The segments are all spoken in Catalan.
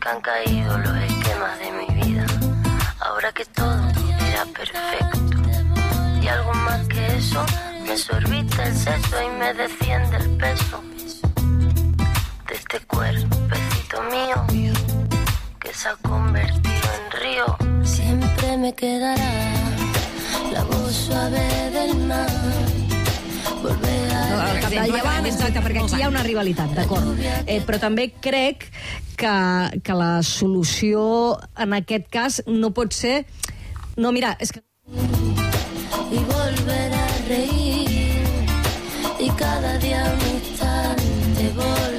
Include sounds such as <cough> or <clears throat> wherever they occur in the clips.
que han caído los esquemas de mi vida. Ahora que todo era perfecto. Y algo más que eso, me sorbita el seso y me desciende el peso de este cuerpecito mío que se ha convertido en río. Siempre me quedará la voz suave del mar. Volver a No, el capdavant, exacte, perquè aquí hi ha una rivalitat, d'acord. Eh, però també crec que, que la solució en aquest cas no pot ser... No, mira, és que... y volver a reír y cada día un instante volver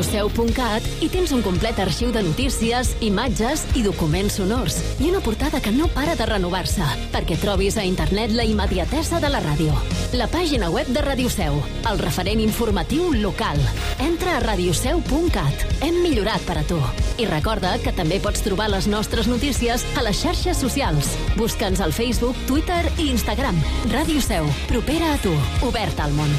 A radioseu.cat hi tens un complet arxiu de notícies, imatges i documents sonors. I una portada que no para de renovar-se, perquè trobis a internet la immediatesa de la ràdio. La pàgina web de Ràdio Seu, el referent informatiu local. Entra a radioseu.cat. Hem millorat per a tu. I recorda que també pots trobar les nostres notícies a les xarxes socials. Busca'ns al Facebook, Twitter i Instagram. Ràdio Seu, propera a tu, obert al món.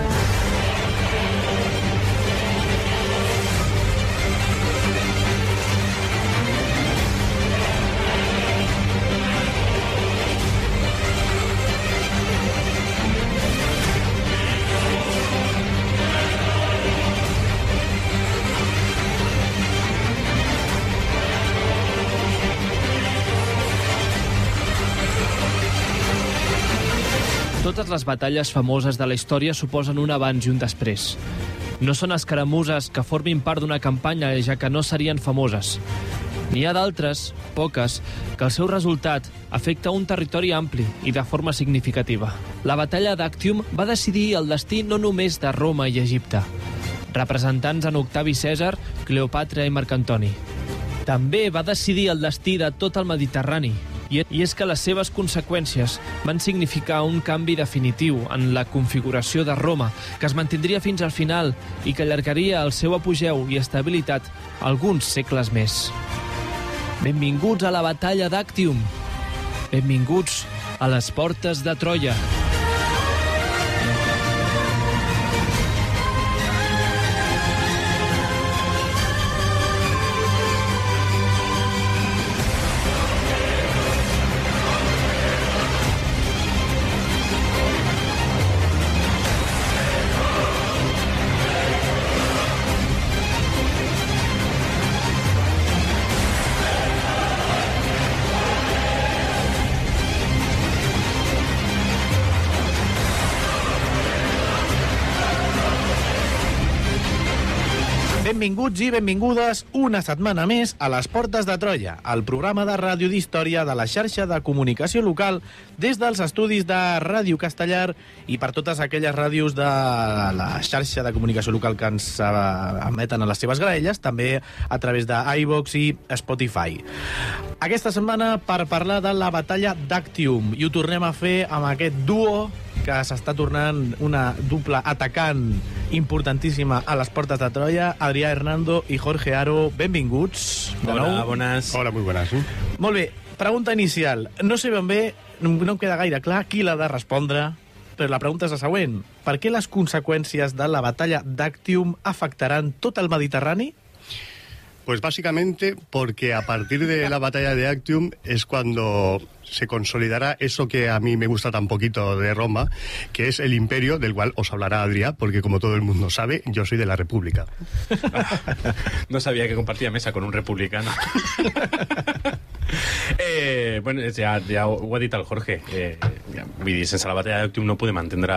Les batalles famoses de la història suposen un abans i un després. No són escaramuses que formin part d'una campanya, ja que no serien famoses. N'hi ha d'altres, poques, que el seu resultat afecta un territori ampli i de forma significativa. La batalla d'Actium va decidir el destí no només de Roma i Egipte, representants en Octavi Cèsar, Cleopatra i Marc Antoni. També va decidir el destí de tot el Mediterrani, i és que les seves conseqüències van significar un canvi definitiu en la configuració de Roma, que es mantindria fins al final i que allargaria el seu apogeu i estabilitat alguns segles més. Benvinguts a la batalla d'Actium. Benvinguts a les portes de Troia. Benvinguts i benvingudes una setmana més a les Portes de Troia, el programa de ràdio d'història de la xarxa de comunicació local des dels estudis de Ràdio Castellar i per totes aquelles ràdios de la xarxa de comunicació local que ens eh, emeten a les seves graelles, també a través de iVox i Spotify. Aquesta setmana per parlar de la batalla d'Actium i ho tornem a fer amb aquest duo que s'està tornant una dupla atacant importantíssima a les portes de Troia, Adrià Hernando i Jorge Aro. Benvinguts. de Hola, nou. bones. Hola, muy buenas. ¿eh? Molt bé, pregunta inicial. No sé ben bé, no no em queda gaire clar qui l'ha de respondre, però la pregunta és la següent. Per què les conseqüències de la batalla d'Actium afectaran tot el Mediterrani? Pues básicamente porque a partir de la batalla de Actium es cuando se consolidará eso que a mí me gusta tan poquito de Roma, que es el imperio del cual os hablará Adrià, porque como todo el mundo sabe, yo soy de la República. <laughs> No sabía que compartía mesa con un republicano. <laughs> eh, bueno, ha dit el Jorge. Eh, la batalla d'Actium no podem entendre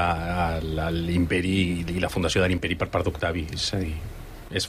l'imperi la fundació de l'imperi per part d'Octavi. És.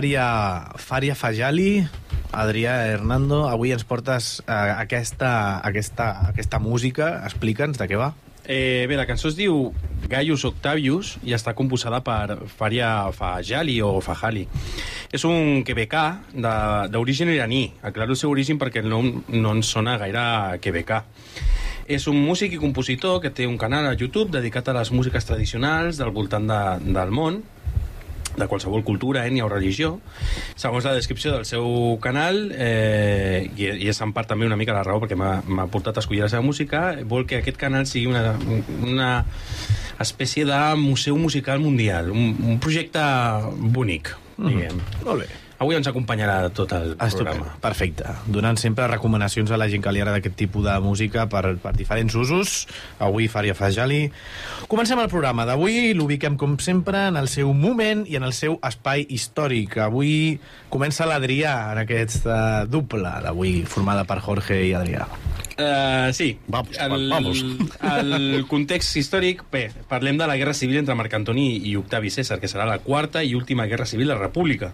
Fària, Fària Fajali, Adrià Hernando, avui ens portes eh, aquesta, aquesta, aquesta música. Explica'ns de què va. Eh, bé, la cançó es diu Gaius Octavius i està composada per Faria Fajali o Fajali. És un quebecà d'origen iraní. Aclaro el seu origen perquè el nom no ens sona gaire quebecà. És un músic i compositor que té un canal a YouTube dedicat a les músiques tradicionals del voltant de, del món de qualsevol cultura, ètnia o religió. Segons la descripció del seu canal, eh, i, i és en part també una mica la raó perquè m'ha portat a escollir la seva música, vol que aquest canal sigui una, una espècie de museu musical mundial, un, un projecte bonic, diguem. Molt bé. Avui ens acompanyarà tot el Estupendo, programa. perfecte. Donant sempre recomanacions a la gent que li agrada aquest tipus de música per, per diferents usos. Avui Faria Fajali. Comencem el programa d'avui, l'ubiquem com sempre en el seu moment i en el seu espai històric. Avui comença l'Adrià en aquesta dupla d'avui, formada per Jorge i Adrià. Uh, sí, Vamos, el, vamos. el context històric, bé, parlem de la guerra civil entre Marc Antoni i Octavi César, que serà la quarta i última guerra civil de la República.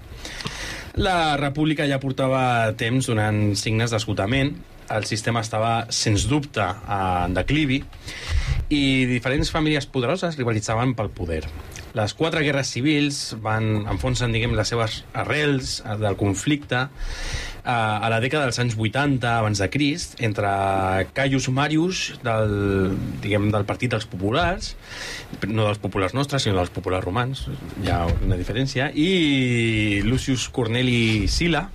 La República ja portava temps donant signes d'esgotament, el sistema estava, sens dubte, en declivi, i diferents famílies poderoses rivalitzaven pel poder. Les quatre guerres civils van enfonsen, diguem, les seves arrels del conflicte a la dècada dels anys 80 abans de Crist entre Caius Marius del, diguem, del Partit dels Populars no dels populars nostres sinó dels populars romans hi ha una diferència i Lucius Corneli Sila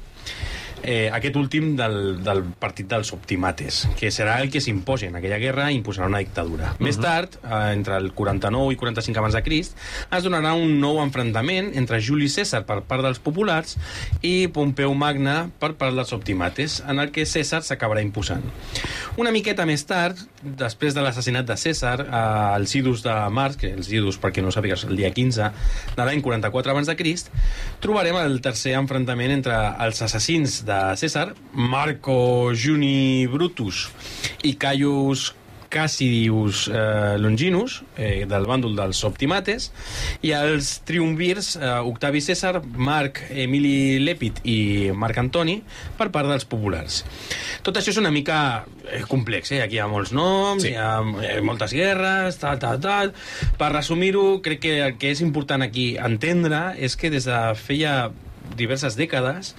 eh, aquest últim del, del partit dels optimates, que serà el que s'imposi en aquella guerra i imposarà una dictadura. Més tard, eh, entre el 49 i 45 abans de Crist, es donarà un nou enfrontament entre Juli César per part dels populars i Pompeu Magna per part dels optimates, en el que César s'acabarà imposant. Una miqueta més tard, després de l'assassinat de César, eh, els idus de març, que els idus, perquè no sàpigues, el dia 15 de l'any 44 abans de Crist, trobarem el tercer enfrontament entre els assassins de César, Marco Juni Brutus i Caius Cassidius eh, Longinus, eh, del bàndol dels Optimates, i els triumvirs eh, Octavi César, Marc Emili Lèpid i Marc Antoni per part dels populars. Tot això és una mica eh, complex, eh? aquí hi ha molts noms, sí. hi ha eh, moltes guerres, tal, tal, tal... Per resumir-ho, crec que el que és important aquí entendre és que des de feia diverses dècades,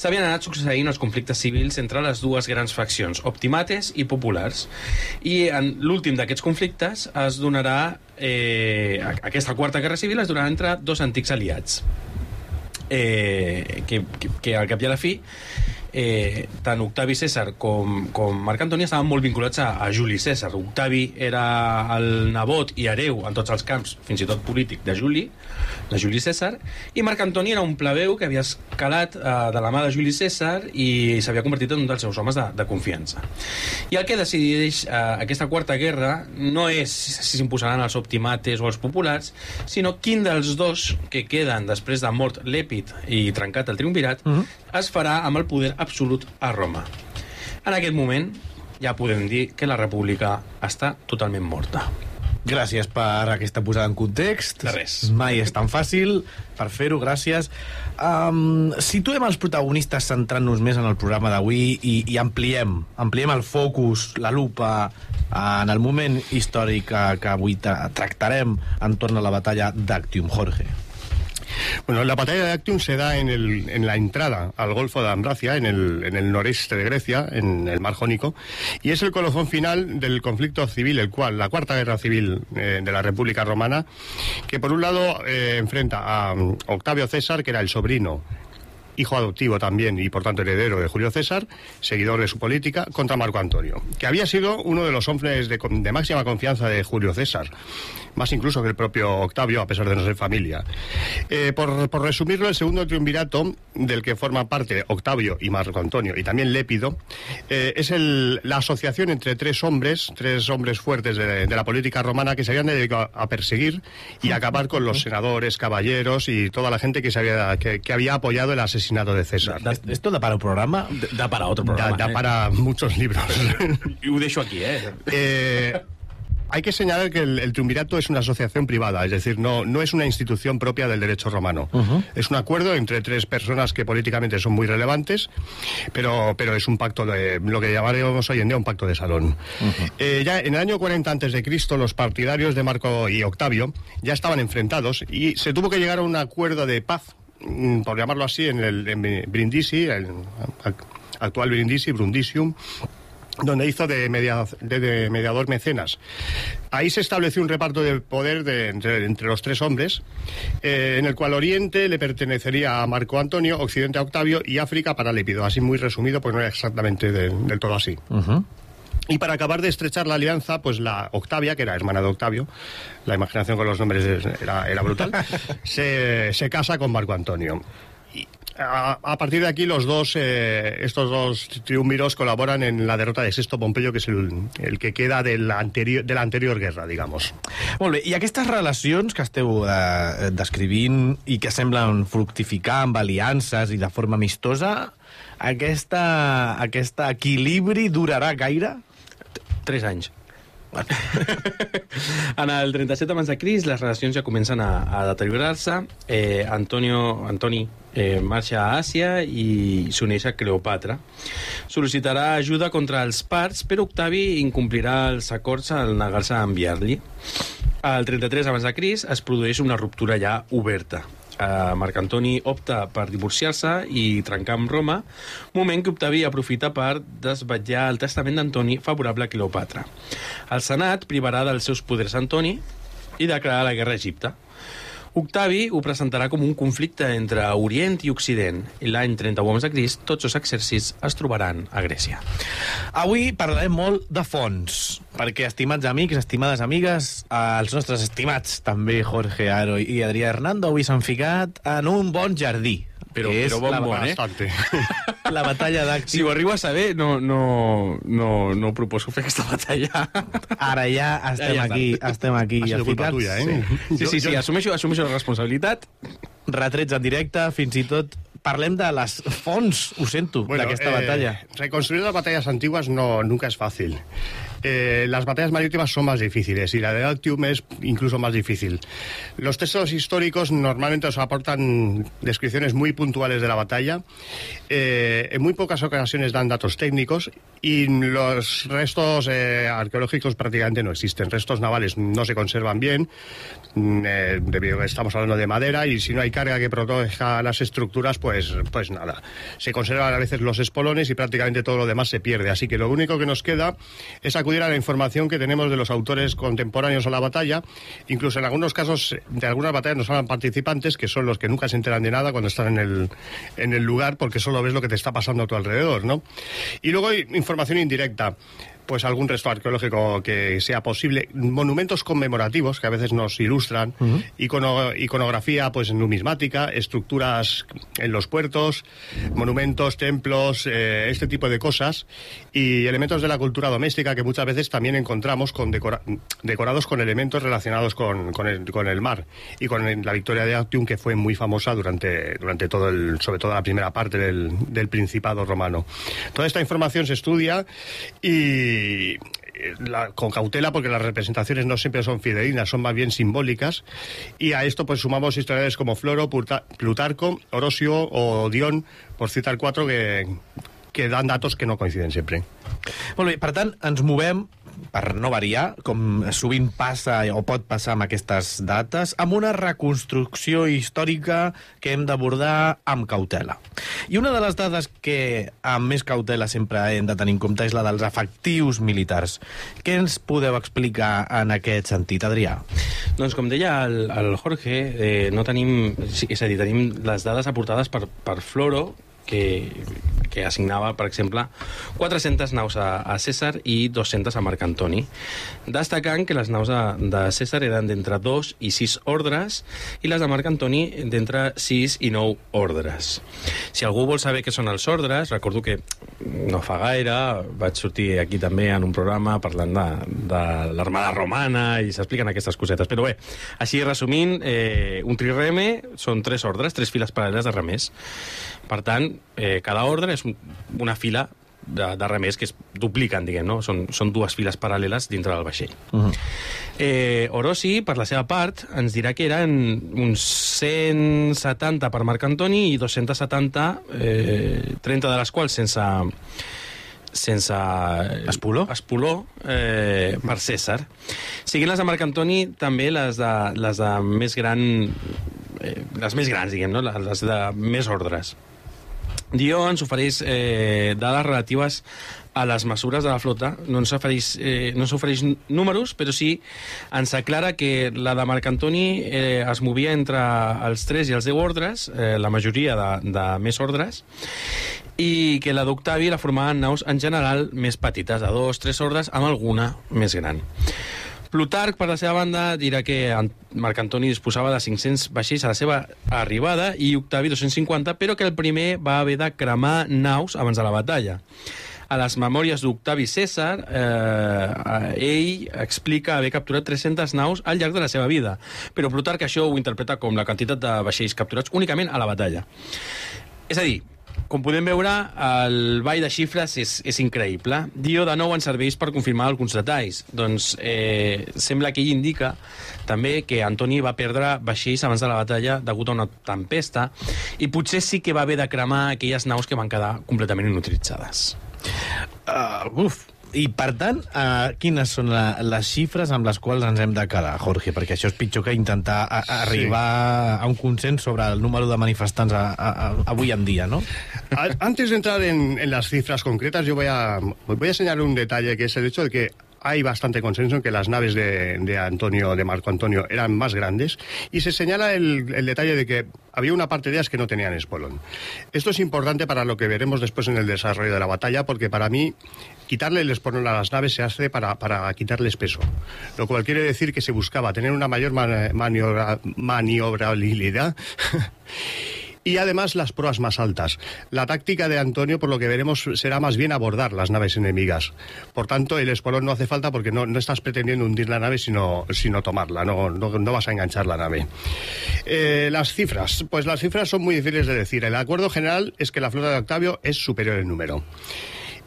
s'havien anat succeint els conflictes civils entre les dues grans faccions, optimates i populars. I en l'últim d'aquests conflictes es donarà... Eh, aquesta quarta guerra civil es donarà entre dos antics aliats eh, que, que, que al cap i a la fi eh, tant Octavi César com, com Marc Antoni estaven molt vinculats a, a Juli César. Octavi era el nebot i hereu en tots els camps, fins i tot polític, de Juli, de Juli César, i Marc Antoni era un plebeu que havia escalat eh, de la mà de Juli César i s'havia convertit en un dels seus homes de, de confiança. I el que decideix eh, aquesta quarta guerra no és si s'imposaran els optimates o els populars, sinó quin dels dos que queden després de mort l'Èpid i trencat el triumvirat uh -huh. Es farà amb el poder absolut a Roma. En aquest moment ja podem dir que la república està totalment morta. Gràcies per aquesta posada en context. De res. Mai és tan fàcil. Per fer-ho, gràcies. Um, situem els protagonistes centrant-nos més en el programa d'avui i, i ampliem, ampliem el focus, la lupa, en el moment històric que, que avui tra tractarem entorn a la batalla d'Actium, Jorge. Bueno, la batalla de Actium se da en, el, en la entrada al Golfo de Ambracia, en el, en el noreste de Grecia, en el Mar Jónico, y es el colofón final del conflicto civil, el cual, la cuarta guerra civil eh, de la República Romana, que por un lado eh, enfrenta a um, Octavio César, que era el sobrino hijo adoptivo también y por tanto heredero de Julio César, seguidor de su política, contra Marco Antonio, que había sido uno de los hombres de, de máxima confianza de Julio César, más incluso que el propio Octavio, a pesar de no ser familia. Eh, por, por, resumirlo, el segundo triunvirato, del que forman parte Octavio y Marco Antonio, y también Lépido, eh, es el, la asociación entre tres hombres, tres hombres fuertes de, de, la política romana que se habían dedicado a perseguir y acabar con los senadores, caballeros y toda la gente que, se había, que, que había apoyado el asesinato asesinato de César. Da, ¿Esto da para un programa? Da para otro programa. Da, da eh? para muchos libros. y lo dejo aquí, ¿eh? eh hay que señalar que el, el, triunvirato es una asociación privada, es decir, no, no es una institución propia del derecho romano. Uh -huh. Es un acuerdo entre tres personas que políticamente son muy relevantes, pero, pero es un pacto de lo que llamaremos hoy en día un pacto de salón. Uh -huh. eh, ya en el año 40 antes de Cristo, los partidarios de Marco y Octavio ya estaban enfrentados y se tuvo que llegar a un acuerdo de paz por llamarlo así, en el en Brindisi, el actual Brindisi, Brundisium, donde hizo de, media, de, mediador mecenas. Ahí se estableció un reparto de poder de, entre, los tres hombres, eh, en el cual Oriente le pertenecería a Marco Antonio, Occidente a Octavio y África para Lépido. Así muy resumido, pues no era exactamente de, del todo así. Uh. Y para acabar de estrechar la alianza, pues la Octavia, que era hermana de Octavio, la imaginación con los nombres era, era brutal, <laughs> se, se, casa con Marco Antonio. Y a, a, partir de aquí los dos, eh, estos dos triunviros colaboran en la derrota de Sexto Pompeyo, que és el, el que queda de l'anterior de l'anterior guerra, digamos. Molt bé, i aquestes relacions que esteu eh, descrivint i que semblen fructificar amb aliances i de forma amistosa, aquesta, aquest equilibri durarà gaire? Tres anys. <laughs> en el 37 abans de Cris les relacions ja comencen a, a deteriorar-se. Eh, Antonio, Antoni eh, marxa a Àsia i s'uneix a Cleopatra. Sol·licitarà ajuda contra els parts però Octavi incomplirà els acords al negar-se a enviar-li. Al 33 abans de Cris es produeix una ruptura ja oberta Uh, Marc Antoni opta per divorciar-se i trencar amb Roma, moment que Octavi aprofita per desvetllar el testament d'Antoni favorable a Cleopatra. El Senat privarà dels seus poders Antoni i declararà la guerra a Egipte. Octavi ho presentarà com un conflicte entre Orient i Occident i l'any 31 abans de Crist tots els exèrcits es trobaran a Grècia. Avui parlarem molt de fons, perquè, estimats amics, estimades amigues, els nostres estimats també Jorge Aro i Adrià Hernando avui s'han ficat en un bon jardí. Però, que és però bon, la, bon, eh? <laughs> la batalla d'Actium. Si ho arribo a saber, no, no, no, no proposo fer aquesta batalla. Ara ja estem Ja, ja aquí, estem aquí Ha sido culpa tuya, ¿eh? Sí, sí, sí, assumeixo, assumeixo la responsabilitat. Retrets en directe, fins i tot parlem de les fonts, ho sento, d'aquesta eh, batalla. Reconstruir las batallas antiguas no, nunca es fácil. Eh, las batallas marítimas son más difíciles y la de Actium es incluso más difícil. Los textos históricos normalmente os aportan descripciones muy puntuales de la batalla, eh, en muy pocas ocasiones dan datos técnicos y los restos eh, arqueológicos prácticamente no existen. Restos navales no se conservan bien, mm, eh, debido a que estamos hablando de madera y si no hay carga que proteja las estructuras, pues, pues nada. Se conservan a veces los espolones y prácticamente todo lo demás se pierde. Así que lo único que nos queda es acudir a la información que tenemos de los autores contemporáneos a la batalla. Incluso en algunos casos de algunas batallas nos hablan participantes, que son los que nunca se enteran de nada cuando están en el, en el lugar, porque solo ves lo que te está pasando a tu alrededor, ¿no? Y luego hay información indirecta pues algún resto arqueológico que sea posible, monumentos conmemorativos que a veces nos ilustran, icono- iconografía pues numismática, estructuras en los puertos, monumentos, templos, eh, este tipo de cosas. Y elementos de la cultura doméstica que muchas veces también encontramos con decora- decorados con elementos relacionados con, con el, con el mar. Y con la victoria de Actium que fue muy famosa durante, durante todo el, sobre todo la primera parte del, del Principado romano. Toda esta información se estudia y con cautela porque las representaciones no siempre son fidedignas, son más bien simbólicas. Y a esto pues sumamos historiadores como Floro, Plutarco, Orosio o Dion, por citar cuatro que, dan datos que no coinciden siempre. Molt bé, per tant, ens per no variar, com sovint passa o pot passar amb aquestes dates, amb una reconstrucció històrica que hem d'abordar amb cautela. I una de les dades que amb més cautela sempre hem de tenir en compte és la dels efectius militars. Què ens podeu explicar en aquest sentit, Adrià? Doncs com deia el, el Jorge, eh, no tenim, és a dir, tenim les dades aportades per, per Floro, que, que assignava, per exemple, 400 naus a, a César i 200 a Marc Antoni, destacant que les naus de, de César eren d'entre 2 i 6 ordres i les de Marc Antoni d'entre 6 i 9 ordres. Si algú vol saber què són els ordres, recordo que no fa gaire vaig sortir aquí també en un programa parlant de, de l'armada romana i s'expliquen aquestes cosetes. Però bé, així resumint, eh, un trireme són tres ordres, tres files paral·leles de remers. Per tant, eh, cada ordre és un, una fila de, de remers que es dupliquen, diguem, no? Són, són dues files paral·leles dintre del vaixell. Uh -huh. Eh, Orosi, per la seva part, ens dirà que eren uns 170 per Marc Antoni i 270, eh, 30 de les quals sense sense... Espoló? Espoló, eh, per César. Siguin les de Marc Antoni, també les de, les de més gran... Eh, les més grans, diguem, no? les de més ordres. Dio ens ofereix eh, dades relatives a les mesures de la flota. No ens ofereix, eh, no ens ofereix números, però sí ens aclara que la de Marc Antoni eh, es movia entre els 3 i els 10 ordres, eh, la majoria de, de més ordres, i que la d'Octavi la formaven naus en general més petites, de 2, 3 ordres, amb alguna més gran. Plutarc, per la seva banda, dirà que Marc Antoni disposava de 500 vaixells a la seva arribada i Octavi 250, però que el primer va haver de cremar naus abans de la batalla. A les memòries d'Octavi César, eh, ell explica haver capturat 300 naus al llarg de la seva vida, però Plutarc això ho interpreta com la quantitat de vaixells capturats únicament a la batalla. És a dir, com podem veure, el ball de xifres és, és increïble. Dio de nou ens serveix per confirmar alguns detalls. Doncs eh, sembla que ell indica també que Antoni va perdre vaixells abans de la batalla degut a una tempesta i potser sí que va haver de cremar aquelles naus que van quedar completament inutilitzades. Uh, uf, i, per tant, uh, quines són la, les xifres amb les quals ens hem de quedar, Jorge? Perquè això és pitjor que intentar a, a arribar a un consens sobre el número de manifestants a, a, a, avui en dia, ¿no? Antes de entrar en, en las cifras concretas, yo voy a, voy a señalar un detalle que es el hecho de que hay bastante consenso en que las naves de, de Antonio, de Marco Antonio, eran más grandes y se señala el, el detalle de que había una parte de ellas que no tenían espolón. Esto es importante para lo que veremos después en el desarrollo de la batalla, porque para mí quitarle el espolón a las naves se hace para, para quitarles peso, lo cual quiere decir que se buscaba tener una mayor mani- maniobra- maniobrabilidad <laughs> y además las proas más altas. La táctica de Antonio, por lo que veremos, será más bien abordar las naves enemigas. Por tanto, el espolón no hace falta porque no, no estás pretendiendo hundir la nave, sino, sino tomarla, no, no, no vas a enganchar la nave. Eh, las cifras, pues las cifras son muy difíciles de decir. El acuerdo general es que la flota de Octavio es superior en número.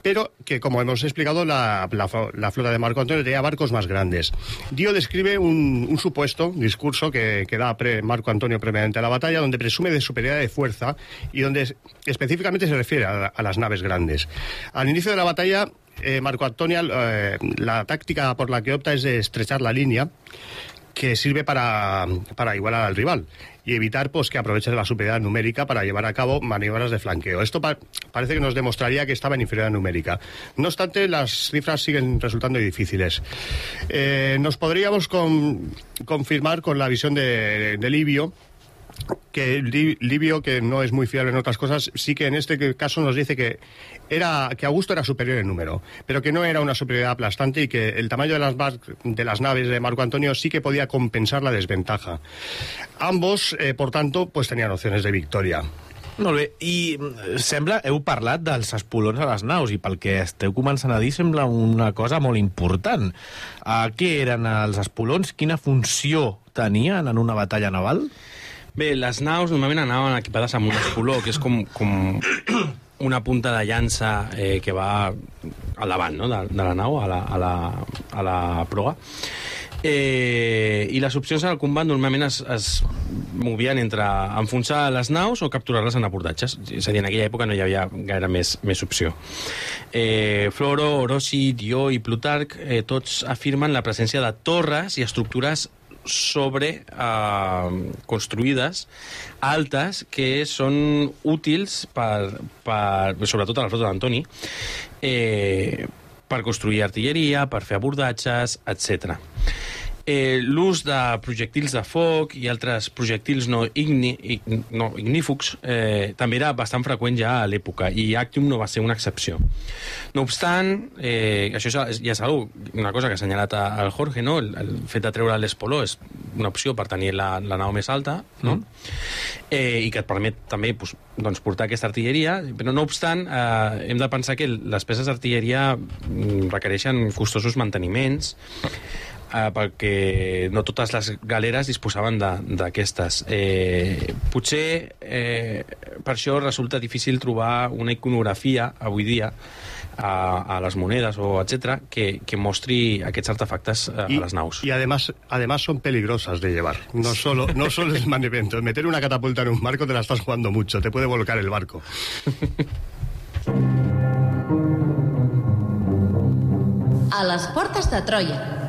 Pero que, como hemos explicado, la, flota de Marco Antonio tenía barcos más grandes. Dio describe un, supuesto discurso que, da Marco Antonio previamente a la batalla, donde presume de superioridad de fuerza y donde es- específicamente se refiere a, las naves grandes. Al inicio de la batalla, eh, Marco Antonio, eh, la táctica por la que opta es de estrechar la línea que sirve para igualar al rival y evitar pues que aproveche la superioridad numérica para llevar a cabo maniobras de flanqueo. Esto pa- parece que nos demostraría que estaba en inferioridad numérica. No obstante, las cifras siguen resultando difíciles. Eh, nos podríamos con- confirmar con la visión de, de Livio que Li- Livio, que no es muy fiable en otras cosas, sí que en este caso nos dice que era que Augusto era superior en número, pero que no era una superioridad aplastante y que el tamaño de las, de las naves de Marco Antonio sí que podía compensar la desventaja. Ambos, eh, por tanto, pues tenían opciones de victoria. Molt bé, i mm, sembla, heu parlat dels espolons a les naus, i pel que esteu començant a dir sembla una cosa molt important. Uh, què eren els espolons? Quina funció tenien en una batalla naval? Bé, les naus normalment anaven equipades amb un espoló, que és com, com una punta de llança eh, que va al davant no? de, de la nau, a la, a la, a la proa. Eh, I les opcions el combat normalment es, es movien entre enfonsar les naus o capturar-les en abordatges. És a dir, en aquella època no hi havia gaire més, més opció. Eh, Floro, Orosi, Dió i Plutarc eh, tots afirmen la presència de torres i estructures sobre eh, construïdes altes que són útils per, per sobretot a la flota d'Antoni eh, per construir artilleria, per fer abordatges, etc. Eh, L'ús de projectils de foc i altres projectils no, igni, ig- no ignífugs eh, també era bastant freqüent ja a l'època i Actium no va ser una excepció. No obstant, eh, això és- ja és algo, una cosa que ha assenyalat al Jorge, no? el, el fet de treure l'espoló és una opció per tenir la, la nau més alta, no? eh, i que et permet també pues, doncs, portar aquesta artilleria, però no obstant eh, hem de pensar que les peces d'artilleria mm, requereixen costosos manteniments eh, perquè no totes les galeres disposaven de- d'aquestes. Eh, potser eh, per això resulta difícil trobar una iconografia avui dia a, a les monedes o etc que, que mostri aquests artefactes eh, a les naus. Y además, además son peligrosas de llevar. No solo, no solo es <laughs> manevento. Meter una catapulta en un barco te la estás jugando mucho. Te puede volcar el barco. A les portes de Troia.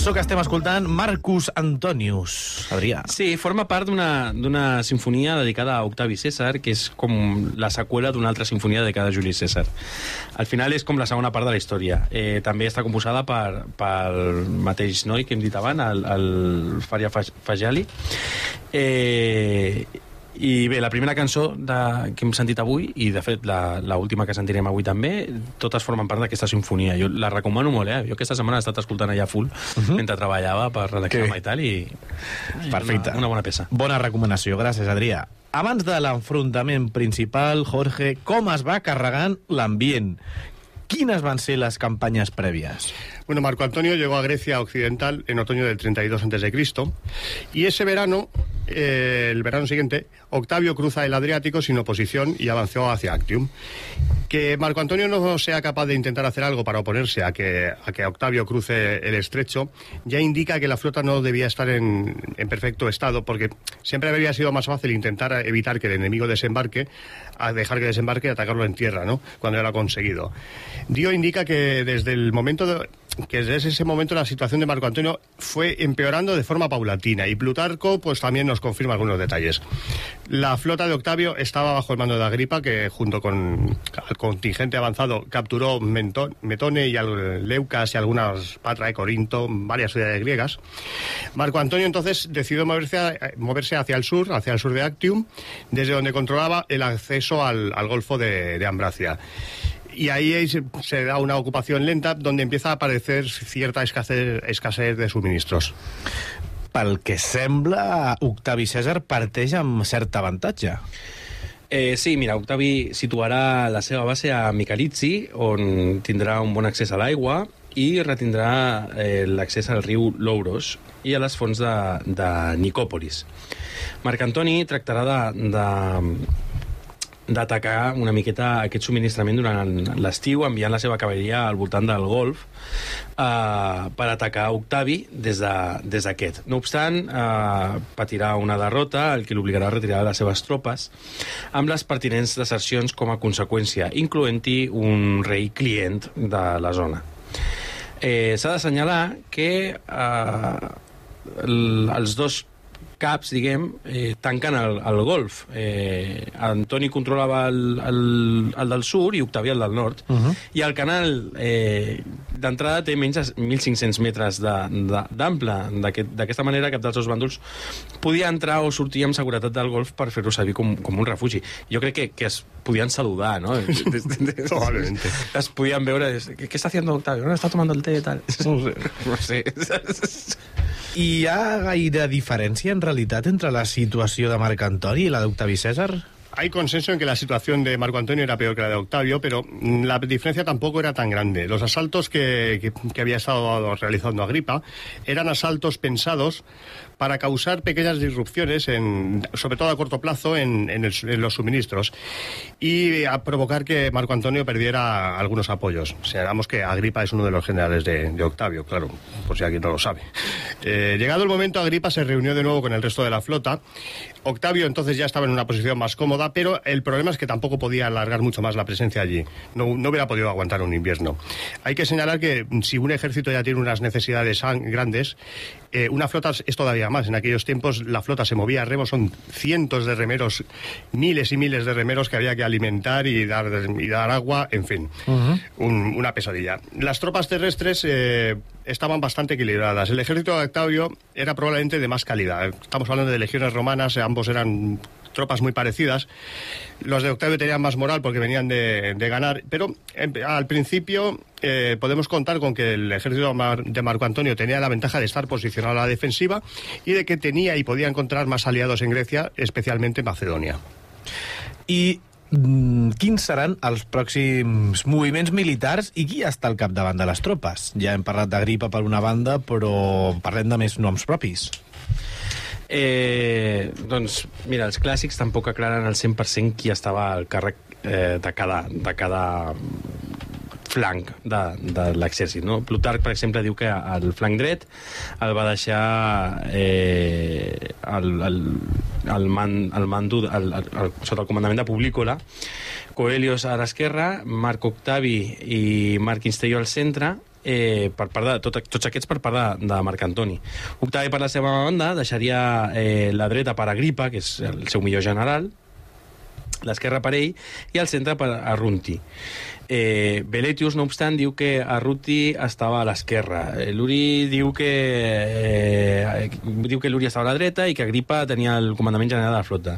Cançó que estem escoltant, Marcus Antonius. Adrià. Sí, forma part d'una sinfonia dedicada a Octavi César, que és com la seqüela d'una altra sinfonia dedicada a Juli César. Al final és com la segona part de la història. Eh, també està composada per, pel mateix noi que hem dit abans, el, el Faria Faj- Fajali. Eh, i bé, la primera cançó de, que hem sentit avui, i de fet la, la última que sentirem avui també, totes formen part d'aquesta sinfonia. Jo la recomano molt, eh? Jo aquesta setmana he estat escoltant allà full, uh -huh. mentre treballava per relaxar-me i tal, i... Perfecte. Una, una bona peça. Bona recomanació, gràcies, Adrià. Abans de l'enfrontament principal, Jorge, com es va carregant l'ambient? Quines van ser les campanyes prèvies? Bueno, Marco Antonio llegó a Grecia occidental en otoño del 32 a.C. y ese verano, eh, el verano siguiente, Octavio cruza el Adriático sin oposición y avanzó hacia Actium. Que Marco Antonio no sea capaz de intentar hacer algo para oponerse a que, a que Octavio cruce el estrecho ya indica que la flota no debía estar en, en perfecto estado porque siempre habría sido más fácil intentar evitar que el enemigo desembarque a dejar que desembarque y atacarlo en tierra, ¿no? Cuando ya lo ha conseguido. Dio indica que desde el momento de, que desde ese momento la situación de Marco Antonio fue empeorando de forma paulatina y Plutarco pues también nos confirma algunos detalles. La flota de Octavio estaba bajo el mando de Agripa que junto con el contingente avanzado capturó Metone y Leucas y algunas Patra de Corinto, varias ciudades griegas. Marco Antonio entonces decidió moverse, a- moverse hacia el sur, hacia el sur de Actium, desde donde controlaba el acceso al, Golfo de Ambracia. Y ahí se, se da una ocupación lenta donde empieza a aparecer cierta escasez, escasez de suministros. Pel que sembla, Octavi Cèsar parteix amb cert avantatge. Eh, sí, mira, Octavi situarà la seva base a Micalitzi, on tindrà un bon accés a l'aigua i retindrà eh, l'accés al riu Louros i a les fonts de, de Nicòpolis. Marc Antoni tractarà de, de d'atacar una miqueta aquest subministrament durant l'estiu, enviant la seva cavalleria al voltant del golf eh, per atacar Octavi des d'aquest. De, des no obstant, eh, patirà una derrota, el que l'obligarà a retirar les seves tropes, amb les pertinents desercions com a conseqüència, incloent-hi un rei client de la zona. Eh, S'ha d'assenyalar que eh, el, els dos caps, diguem, eh, tanquen el, el golf. Eh, Antoni controlava el, el, el del sud i Octavi el del nord. Uh -huh. I el canal eh, d'entrada té menys de 1.500 metres de- de- d'ample. D'aquest- D'aquesta manera, cap dels dos bàndols podia entrar o sortir amb seguretat del golf per fer-ho servir com, com un refugi. Jo crec que, que es podien saludar, no? <laughs> Probablemente. Es podien veure... ¿Qué, qué está haciendo Octavio? No, está tomando el té y tal. <laughs> No sé. I hi ha gaire diferència, en realitat, entre la situació de Marc Antoni i la d'Octavi Cèsar? Hay consenso en que la situación de Marco Antonio era peor que la de Octavio, pero mm, la diferencia tampoco era tan grande. Los asaltos que, había estado realizando Agripa eran asaltos pensados para causar pequeñas disrupciones, en, sobre todo a corto plazo, en, los suministros y a provocar que Marco Antonio perdiera algunos apoyos. Señalamos que Agripa es uno de los generales de, de Octavio, claro, por si alguien no lo sabe. Eh, llegado el momento, Agripa se reunió de nuevo con el resto de la flota. Octavio entonces ya estaba en una posición más cómoda, pero el problema es que tampoco podía alargar mucho más la presencia allí. No, no hubiera podido aguantar un invierno. Hay que señalar que si un ejército ya tiene unas necesidades an- grandes, eh, una flota es todavía más. En aquellos tiempos la flota se movía a remos, son cientos de remeros, miles y miles de remeros que había que alimentar y dar, y dar agua, en fin, un- una pesadilla. Las tropas terrestres eh, estaban bastante equilibradas. El ejército de Octavio era probablemente de más calidad. Estamos hablando de legiones romanas, ambos eran tropas muy parecidas. Los de Octavio tenían más moral porque venían de, de ganar, pero em, al principio eh, podemos contar con que el ejército de Marco Antonio tenía la ventaja de estar posicionado a la defensiva y de que tenía y podía encontrar más aliados en Grecia, especialmente en Macedonia. I mm, quins seran els pròxims moviments militars i qui està al capdavant de les tropes? Ja hem parlat d'Agripa per una banda, però parlem de més noms propis. Eh, doncs, mira, els clàssics tampoc aclaren al 100% qui estava al càrrec eh, de, cada, de cada flanc de, de l'exèrcit. No? Plutarc, per exemple, diu que el flanc dret el va deixar eh, el, el, el, man, el mando el, el, sota el comandament de Publícola, Coelios a l'esquerra, Marc Octavi i Marc Instelló al centre, eh, per part de, tot, tots aquests per part de, de Marc Antoni. Octavi, per la seva banda, deixaria eh, la dreta per Agripa, que és el seu millor general, l'esquerra per ell, i el centre per Arrunti. Eh, Beletius, no obstant, diu que Arruti estava a l'esquerra. Eh, Luri diu que eh, diu que Luri estava a la dreta i que Agripa tenia el comandament general de la flota.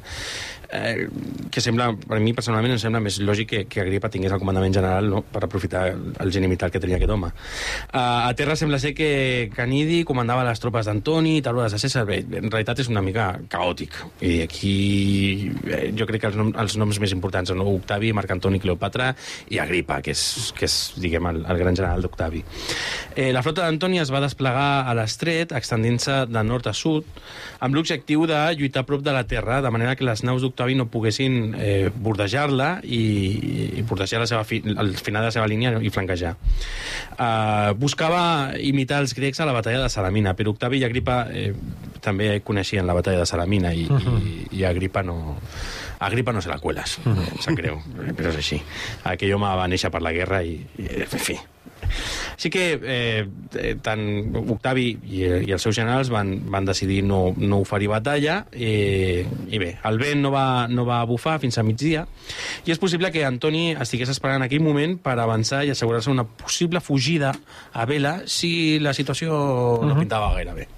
Eh, que sembla, per mi personalment em sembla més lògic que, que Agripa tingués el comandament general no? per aprofitar el, geni militar que tenia aquest home. Uh, a terra sembla ser que Canidi comandava les tropes d'Antoni i Taruades de César. Bé, en realitat és una mica caòtic. I aquí eh, jo crec que els, nom, els noms més importants són Octavi, Marc Antoni, Cleopatra i Agripa que és, que és diguem, el, el gran general d'Octavi. Eh, la flota d'Antoni es va desplegar a l'estret, extendint-se de nord a sud, amb l'objectiu de lluitar prop de la terra, de manera que les naus d'Octavi no poguessin eh, bordejar-la i, i bordejar la seva fi, el final de la seva línia i flanquejar. Eh, buscava imitar els grecs a la batalla de Salamina, però Octavi i Agripa eh, també coneixien la batalla de Salamina i, uh -huh. i, i Agripa no... Agripa no se la cuelas, uh -huh. em sap greu, però és així. Aquell home va néixer per la guerra i, i en fi, així que eh, tant Octavi i, i els seus generals van, van decidir no, no oferir batalla eh, i bé, el vent no va, no va bufar fins a migdia i és possible que Antoni estigués esperant en aquell moment per avançar i assegurar-se una possible fugida a vela si la situació uh -huh. no pintava gaire bé.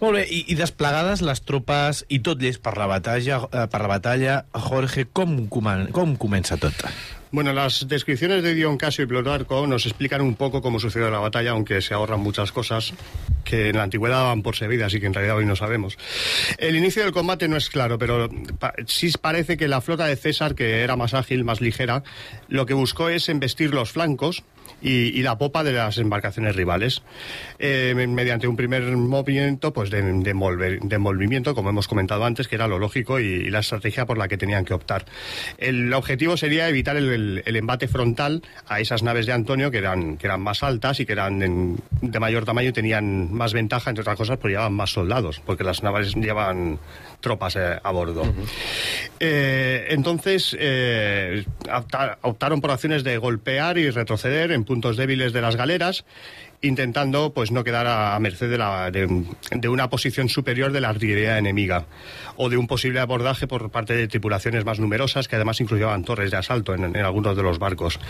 Molt bé, i, i desplegades les tropes i tot llest per la batalla, eh, per la batalla Jorge, com, comen com comença tot? Bueno, las descripciones de Dion Casio y Plutarco nos explican un poco cómo sucedió la batalla, aunque se ahorran muchas cosas que en la antigüedad daban por servidas y que en realidad hoy no sabemos. El inicio del combate no es claro, pero sí parece que la flota de César, que era más ágil, más ligera, lo que buscó es embestir los flancos y, y, la popa de las embarcaciones rivales, eh, mediante un primer movimiento pues de, de, envolver, de, envolvimiento, como hemos comentado antes, que era lo lógico y, y, la estrategia por la que tenían que optar. El objetivo sería evitar el, el, el embate frontal a esas naves de Antonio, que eran, que eran más altas y que eran en, de mayor tamaño y tenían más ventaja, entre otras cosas, porque llevaban más soldados, porque las naves llevan tropas eh, a bordo. Uh -huh. eh, entonces, eh, optaron por acciones de golpear y retroceder en puntos débiles de las galeras, intentando pues no quedar a, merced de, la, de, una posición superior de la artillería enemiga o de un posible abordaje por parte de tripulaciones más numerosas que además incluían torres de asalto en algunos de los barcos.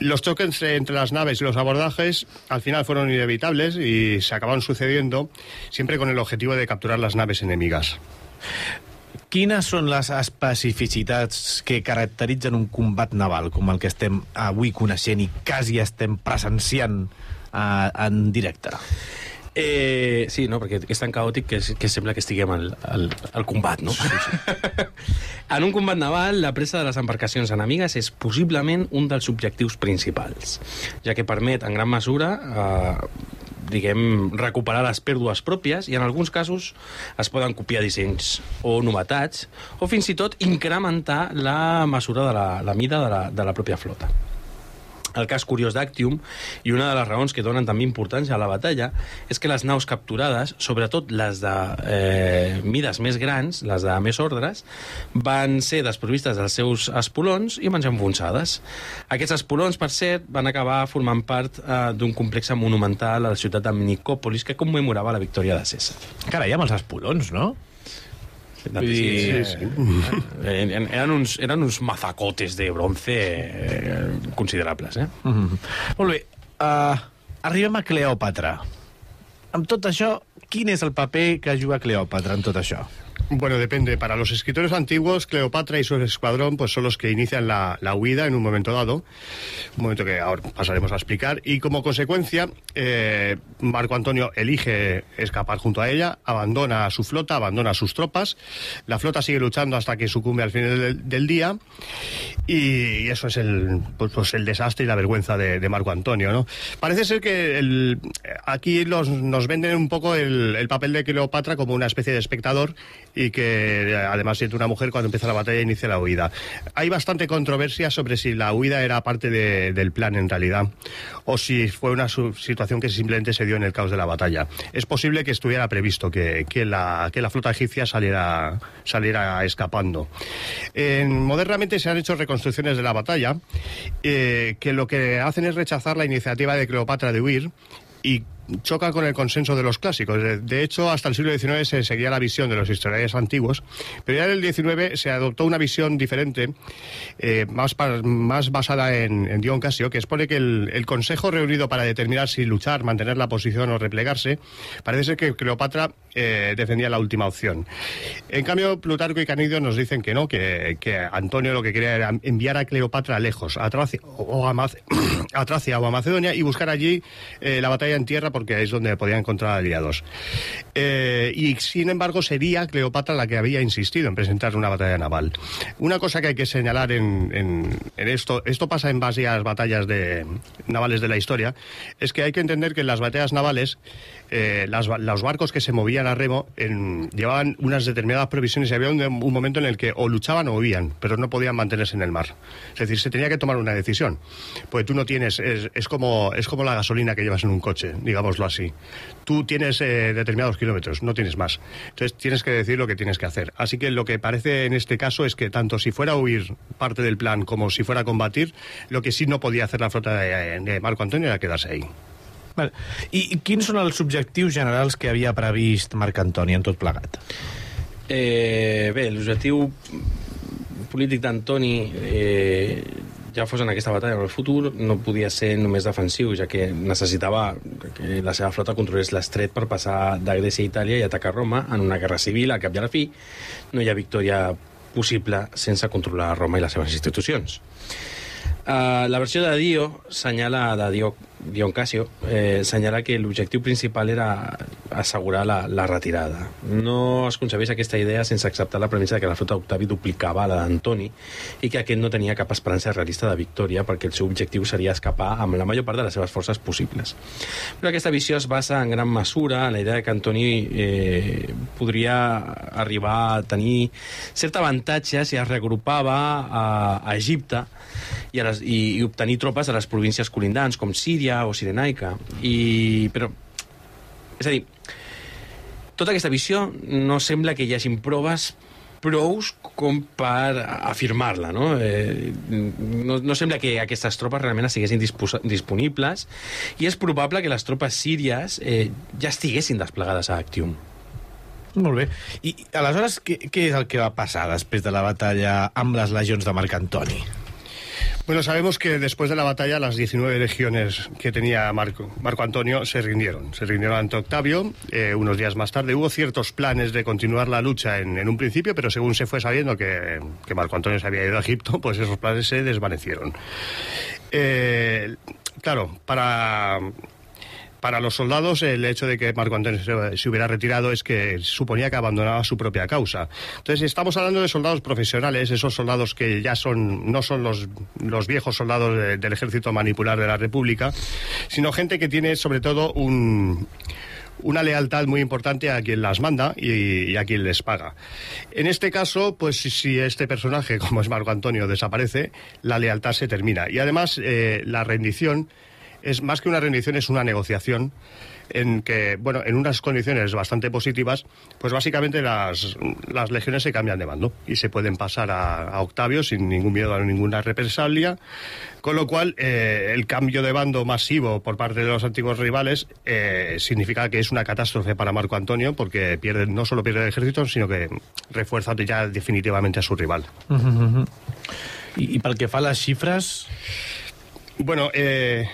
Los choques entre las naves y los abordajes al final fueron inevitables y se acabaron sucediendo siempre con el objetivo de capturar las naves enemigas. Quines són les especificitats que caracteritzen un combat naval com el que estem avui coneixent i quasi estem presenciant uh, en directe? Eh, sí, no, perquè és tan caòtic que, que sembla que estiguem al, al, al combat, no? Sí, sí. <laughs> en un combat naval, la pressa de les embarcacions enemigues és possiblement un dels objectius principals, ja que permet, en gran mesura, eh, diguem, recuperar les pèrdues pròpies i en alguns casos es poden copiar dissenys o novetats o fins i tot incrementar la mesura de la, la mida de la, de la pròpia flota el cas curiós d'Actium, i una de les raons que donen també importància a la batalla, és que les naus capturades, sobretot les de eh, mides més grans, les de més ordres, van ser desprovistes dels seus espolons i van ser enfonsades. Aquests espolons, per cert, van acabar formant part eh, d'un complex monumental a la ciutat de Nicòpolis que commemorava la victòria de César. Carai, amb els espolons, no? Vull dir, sí, sí. Eren, uns, eren uns mazacotes de bronce eh, considerables, eh? Mm -hmm. Molt bé. Uh, arribem a Cleòpatra. Amb tot això, quin és el paper que juga Cleòpatra en tot això? Bueno, depende. Para los escritores antiguos, Cleopatra y su escuadrón pues, son los que inician la, la, huida en un momento dado, un momento que ahora pasaremos a explicar, y como consecuencia, eh, Marco Antonio elige escapar junto a ella, abandona su flota, abandona sus tropas, la flota sigue luchando hasta que sucumbe al final del, día, y eso es el, pues, pues, el desastre y la vergüenza de, Marco Antonio. ¿no? Parece ser que el, aquí nos venden un poco el papel de Cleopatra como una especie de espectador y que además siente una mujer cuando empieza la batalla inicia la huida. Hay bastante controversia sobre si la huida era parte de, del plan en realidad o si fue una situación que simplemente se dio en el caos de la batalla. Es posible que estuviera previsto que, que, la, que la, flota egipcia saliera, saliera escapando. En, modernamente se han hecho reconstrucciones de la batalla eh, que lo que hacen es rechazar la iniciativa de Cleopatra de huir y choca con el consenso de los clásicos. De hecho, hasta el siglo XIX se seguía la visión de los historiadores antiguos, pero ya en el XIX se adoptó una visión diferente, eh, más, más basada en, en, Dion Casio, que expone que el, Consejo reunido para determinar si luchar, mantener la posición o replegarse, parece ser que Cleopatra eh, defendía la última opción. En cambio, Plutarco y Canidio nos dicen que no, que, Antonio lo que quería era enviar a Cleopatra lejos, a Tracia o a, Mace <clears throat> a, Tracia o a Macedonia, y buscar allí eh, la batalla en tierra porque es donde podía encontrar aliados. Eh, y sin embargo sería Cleopatra la que había insistido en presentar una batalla naval. Una cosa que hay que señalar en, en- en esto, esto pasa en varias batallas de, navales de la historia, es que hay que entender que en las batallas navales eh, las los barcos que se movían a remo en- llevaban unas determinadas provisiones y había un, un momento en el que o luchaban o huían, pero no podían mantenerse en el mar. Es decir, se tenía que tomar una decisión. Pues tú no tienes, es, como, es como la gasolina que llevas en un coche, digámoslo así. Tú tienes eh, determinados kilómetros, no tienes más. Entonces tienes que decir lo que tienes que hacer. Así que lo que parece en este caso es que tanto si fuera a huir parte del plan como si fuera a combatir, lo que sí no podía hacer la flota de Marco Antonio era quedarse ahí. I, quins són els objectius generals que havia previst Marc Antoni en tot plegat? Eh, bé, l'objectiu polític d'Antoni eh, ja fos en aquesta batalla en el futur no podia ser només defensiu ja que necessitava que la seva flota controlés l'estret per passar de Grècia a Itàlia i atacar Roma en una guerra civil. A cap i a la fi no hi ha victòria possible sense controlar Roma i les seves institucions. Uh, la versió de Dio senyala, de Dio, Dion Casio, eh, senyala que l'objectiu principal era assegurar la, la retirada. No es concebeix aquesta idea sense acceptar la premissa de que la flota d'Octavi duplicava la d'Antoni i que aquest no tenia cap esperança realista de victòria perquè el seu objectiu seria escapar amb la major part de les seves forces possibles. Però aquesta visió es basa en gran mesura en la idea de que Antoni eh, podria arribar a tenir cert avantatge si es reagrupava a, a Egipte i, a les, i, i obtenir tropes a les províncies colindants com Síria o Sirenaica i, però és a dir tota aquesta visió no sembla que hi hagin proves prous com per afirmar-la, no? Eh, no? No sembla que aquestes tropes realment estiguessin disponibles i és probable que les tropes síries eh, ja estiguessin desplegades a Actium. Molt bé. I aleshores, què, què és el que va passar després de la batalla amb les legions de Marc Antoni? Bueno, sabemos que después de la batalla las 19 legiones que tenía Marco, Marco Antonio se rindieron. Se rindieron ante Octavio. eh, unos días más tarde hubo ciertos planes de continuar la lucha en, un principio, pero según se fue sabiendo que, que Marco Antonio se había ido a Egipto, <laughs> pues esos planes se desvanecieron. Eh, claro, para, para los soldados el hecho de que Marco Antonio se, hubiera retirado es que suponía que abandonaba su propia causa. Entonces estamos hablando de soldados profesionales, esos soldados que ya son no son los, los viejos soldados de- del ejército manipular de la República, sino gente que tiene sobre todo un una lealtad muy importante a quien las manda y, a quien les paga. En este caso, pues si- si este personaje, como es Marco Antonio, desaparece, la lealtad se termina. Y además, eh, la rendición es más que una rendición, es una negociación en que, bueno, en unas condiciones bastante positivas, pues básicamente las, las legiones se cambian de mando y se pueden pasar a, a Octavio sin ningún miedo a ninguna represalia, con lo cual eh, el cambio de bando masivo por parte de los antiguos rivales eh, significa que es una catástrofe para Marco Antonio porque pierde, no solo pierde el ejército, sino que refuerza ya definitivamente a su rival. I, i pel que fa a les xifres... Bueno, eh,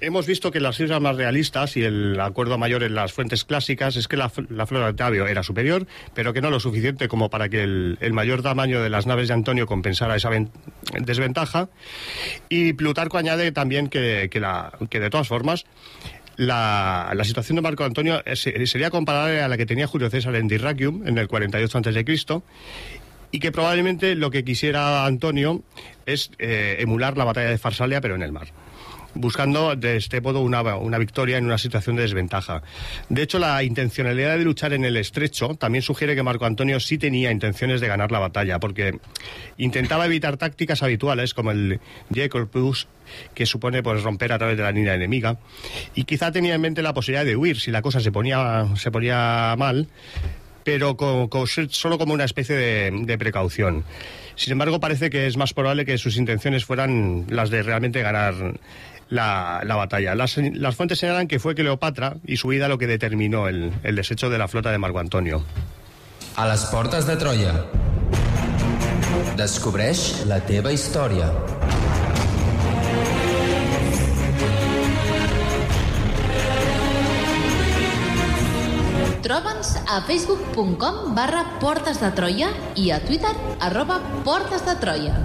hemos visto que las cifras más realistas y el acuerdo mayor en las fuentes clásicas es que la, la flota de Octavio era superior, pero que no lo suficiente como para que el, mayor tamaño de las naves de Antonio compensara esa ven- desventaja. Y Plutarco añade también que, de todas formas la, situación de Marco Antonio sería comparable a la que tenía Julio César en Dyrrachium en el 48 a.C. y que probablemente lo que quisiera Antonio es eh, emular la batalla de Farsalia pero en el mar buscando de este modo una, una victoria en una situación de desventaja. De hecho, la intencionalidad de luchar en el estrecho también sugiere que Marco Antonio sí tenía intenciones de ganar la batalla, porque intentaba evitar tácticas habituales como el Jacob Push, que supone pues, romper a través de la línea enemiga, y quizá tenía en mente la posibilidad de huir si la cosa se ponía, se ponía mal, pero co- co- solo como una especie de, de precaución. Sin embargo, parece que es más probable que sus intenciones fueran las de realmente ganar la, la batalla. Las, las fuentes señalan que fue Cleopatra y su vida lo que determinó el, el desecho de la flota de Marco Antonio. A les portes de Troia. Descobreix la teva història. Troba'ns a facebook.com barra Portes de Troia i a Twitter arroba Portes de Troia.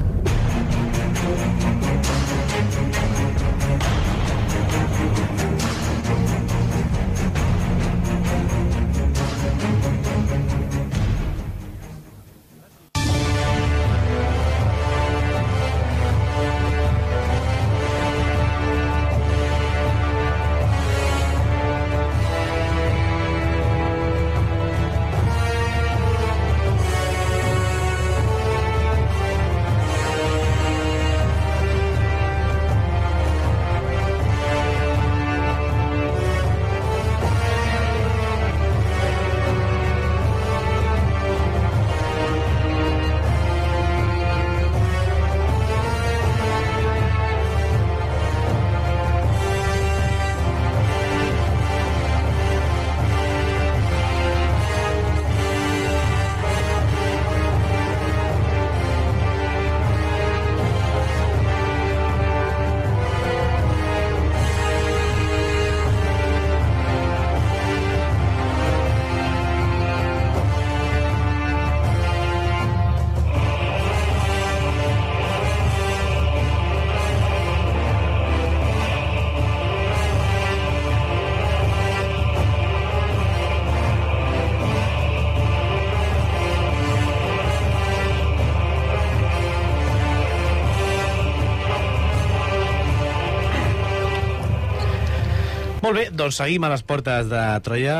Molt bé, doncs seguim a les portes de Troia,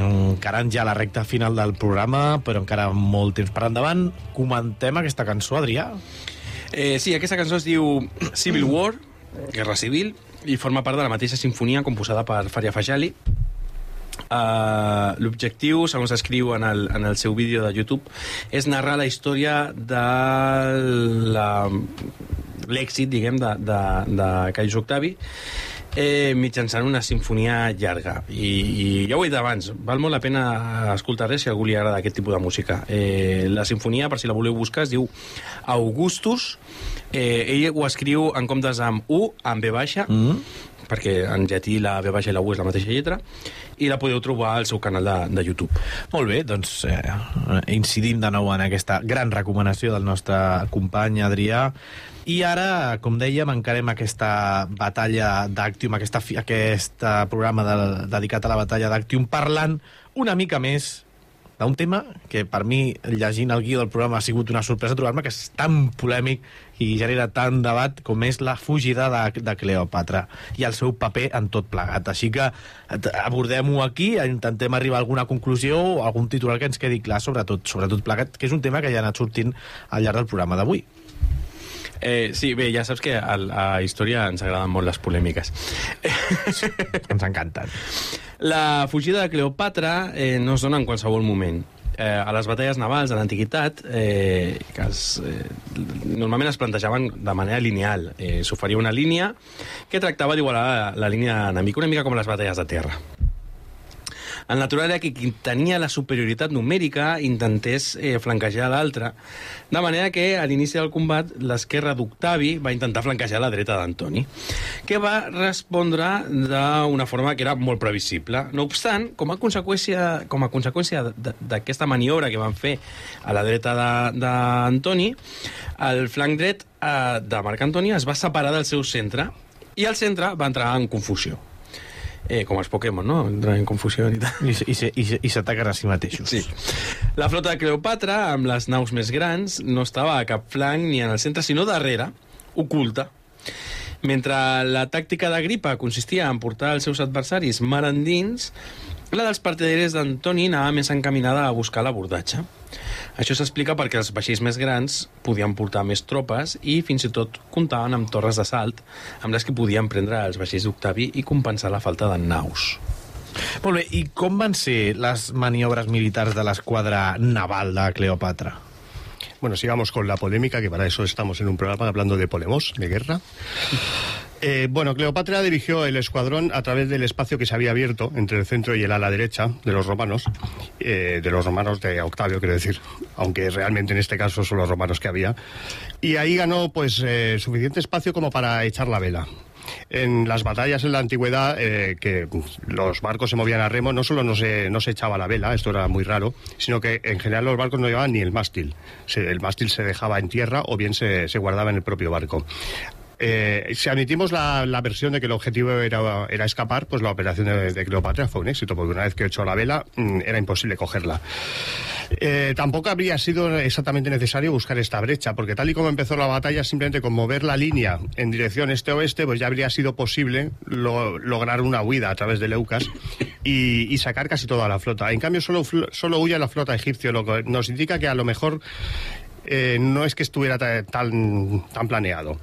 encarant ja la recta final del programa, però encara molt temps per endavant. Comentem aquesta cançó, Adrià? Eh, sí, aquesta cançó es diu Civil War, Guerra Civil, i forma part de la mateixa sinfonia composada per Faria Fajali. Uh, L'objectiu, segons escriu en el, en el seu vídeo de YouTube, és narrar la història de la- l'èxit, diguem, de, de, de Caius Octavi eh, mitjançant una sinfonia llarga. I, I ja ho he dit abans, val molt la pena escoltar res si a algú li agrada aquest tipus de música. Eh, la sinfonia, per si la voleu buscar, es diu Augustus. Eh, ell ho escriu en comptes amb U, amb B baixa, mm. perquè en llatí la B baixa i la U és la mateixa lletra, i la podeu trobar al seu canal de, de YouTube. Molt bé, doncs eh, incidim de nou en aquesta gran recomanació del nostre company Adrià. I ara, com dèiem, encarem aquesta batalla d'Actium, aquesta, aquest eh, programa de, dedicat a la batalla d'Actium, parlant una mica més d'un tema que per mi, llegint el guió del programa, ha sigut una sorpresa trobar-me que és tan polèmic i genera tant debat com és la fugida de, de Cleòpatra i el seu paper en tot plegat. Així que abordem-ho aquí, intentem arribar a alguna conclusió o algun titular que ens quedi clar sobre tot, sobre tot plegat, que és un tema que ja ha anat sortint al llarg del programa d'avui. Eh, sí, bé, ja saps que a la història ens agraden molt les polèmiques. ens encanten. La fugida de Cleopatra eh, no es dona en qualsevol moment. Eh, a les batalles navals de l'antiguitat eh, que es, eh, normalment es plantejaven de manera lineal. Eh, S'oferia una línia que tractava d'igualar la, la línia enemica, una mica com les batalles de terra. El natural era que qui tenia la superioritat numèrica intentés eh, flanquejar l'altre, de manera que a l'inici del combat l'esquerra d'Octavi va intentar flanquejar la dreta d'Antoni, que va respondre d'una forma que era molt previsible. No obstant, com a conseqüència, com a conseqüència d'aquesta maniobra que van fer a la dreta d'Antoni, el flanc dret eh, de Marc Antoni es va separar del seu centre i el centre va entrar en confusió. Eh, com els Pokémon, no? Entrar en confusió i tal. I, i, i, i s'ataquen a si mateixos. Sí. La flota de Cleopatra, amb les naus més grans, no estava a cap flanc ni en el centre, sinó darrere, oculta. Mentre la tàctica d'Agripa consistia en portar els seus adversaris mar endins, la dels partidaris d'Antoni anava més encaminada a buscar l'abordatge. Això s'explica perquè els vaixells més grans podien portar més tropes i fins i tot comptaven amb torres d'assalt amb les que podien prendre els vaixells d'Octavi i compensar la falta de naus. Molt bé, i com van ser les maniobres militars de l'esquadra naval de Cleòpatra? Bueno, sigamos con la polémica, que para eso estamos en un programa hablando de polemos, de guerra. Eh, bueno, Cleopatra dirigió el escuadrón a través del espacio que se había abierto entre el centro y el ala derecha de los romanos, eh, de los romanos de Octavio, quiero decir, aunque realmente en este caso son los romanos que había. Y ahí ganó pues eh, suficiente espacio como para echar la vela. En las batallas en la antigüedad, que los barcos se movían a remo, no solo no se, no se echaba la vela, esto era muy raro, sino que en general los barcos no llevaban ni el mástil. El mástil se dejaba en tierra o bien se, se guardaba en el propio barco. Eh, si admitimos la, versión de que el objetivo era, escapar, pues la operación de, Cleopatra fue un éxito, porque una vez que echó la vela mm, era imposible cogerla. Eh, tampoco habría sido exactamente necesario buscar esta brecha, porque tal y como empezó la batalla, simplemente con mover la línea en dirección este-oeste, pues ya habría sido posible lo- lograr una huida a través de Leucas y, sacar casi toda la flota. En cambio, solo, solo huye la flota egipcia, lo que nos indica que a lo mejor eh, no es que estuviera ta- tan, tan planeado.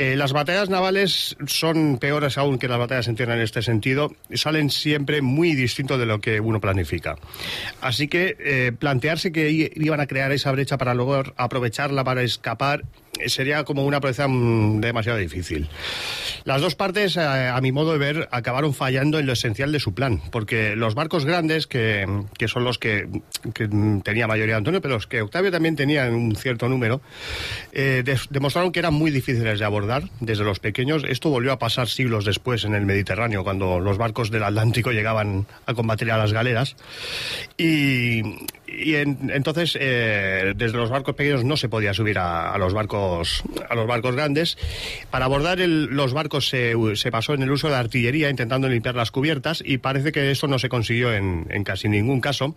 Eh, las batallas navales son peores aún que las batallas en tierra en este sentido. Salen siempre muy distinto de lo que uno planifica. Así que eh, plantearse que iban a crear esa brecha para luego aprovecharla para escapar sería como una proeza mm, demasiado difícil. Las dos partes, eh, a mi modo de ver, acabaron fallando en lo esencial de su plan, porque los barcos grandes, que, que son los que, tenía mayoría Antonio, pero los que Octavio también tenía en un cierto número, eh, demostraron que eran muy difíciles de abordar desde los pequeños. Esto volvió a pasar siglos después en el Mediterráneo, cuando los barcos del Atlántico llegaban a combatir a las galeras. Y, y en- entonces, eh, desde los barcos pequeños no se podía subir a, los barcos a los barcos grandes. Para abordar los barcos se, pasó en el uso de artillería, intentando limpiar las cubiertas, y parece que eso no se consiguió en, casi ningún caso.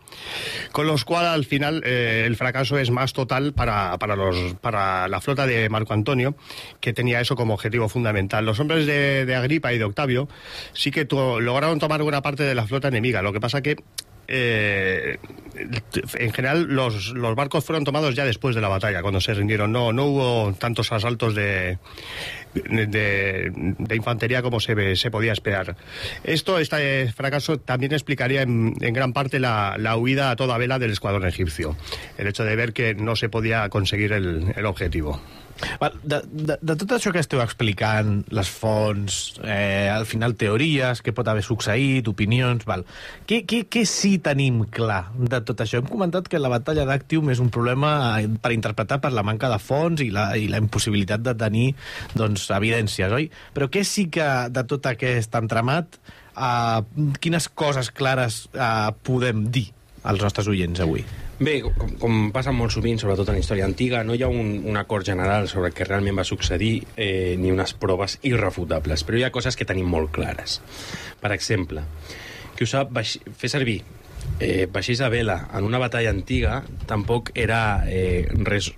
Con los cual, al final, eh, el fracaso es más total para, para, los, para la flota de Marco Antonio, que tenía eso como objetivo fundamental. Los hombres de, Agripa y de Octavio sí que lograron tomar buena parte de la flota enemiga. Lo que pasa que eh, en general los, los barcos fueron tomados ya después de la batalla, cuando se rindieron. No, no hubo tantos asaltos de, de, infantería como se, se podía esperar. Esto, este fracaso, también explicaría en, en gran parte la, la huida a toda vela del escuadrón egipcio. El hecho de ver que no se podía conseguir el, el objetivo. De, de, de tot això que esteu explicant, les fonts, eh, al final teories, què pot haver succeït, opinions... Val. Què, què, què sí tenim clar de tot això? Hem comentat que la batalla d'Actium és un problema eh, per interpretar per la manca de fons i la, i la impossibilitat de tenir doncs, evidències, oi? Però què sí que de tot aquest entramat, eh, quines coses clares eh, podem dir als nostres oients avui? Bé, com, com passa molt sovint, sobretot en història antiga, no hi ha un, un acord general sobre què realment va succeir eh, ni unes proves irrefutables, però hi ha coses que tenim molt clares. Per exemple, qui ho sap, baix, fer servir eh, vaixells a vela en una batalla antiga tampoc era eh, res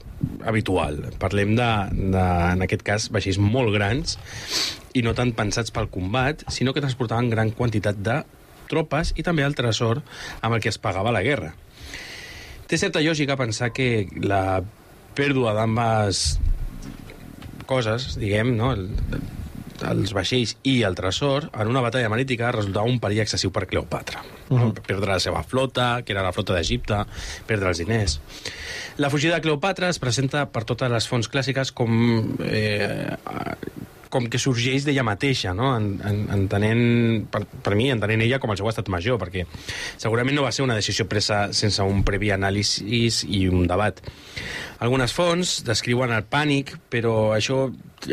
habitual. Parlem de, de, en aquest cas, vaixells molt grans i no tant pensats pel combat, sinó que transportaven gran quantitat de tropes i també el tresor amb el que es pagava la guerra. Té certa lògica pensar que la pèrdua d'ambes coses, diguem, no? El, els vaixells i el tresor, en una batalla marítica resultava un perill excessiu per Cleopatra. Uh -huh. Perdre la seva flota, que era la flota d'Egipte, perdre els diners. La fugida de Cleopatra es presenta per totes les fonts clàssiques com eh, com que sorgeix d'ella mateixa, no? En, en, entenent, per, per mi, entenent ella com el seu estat major, perquè segurament no va ser una decisió presa sense un previ anàlisi i un debat. Algunes fonts descriuen el pànic, però això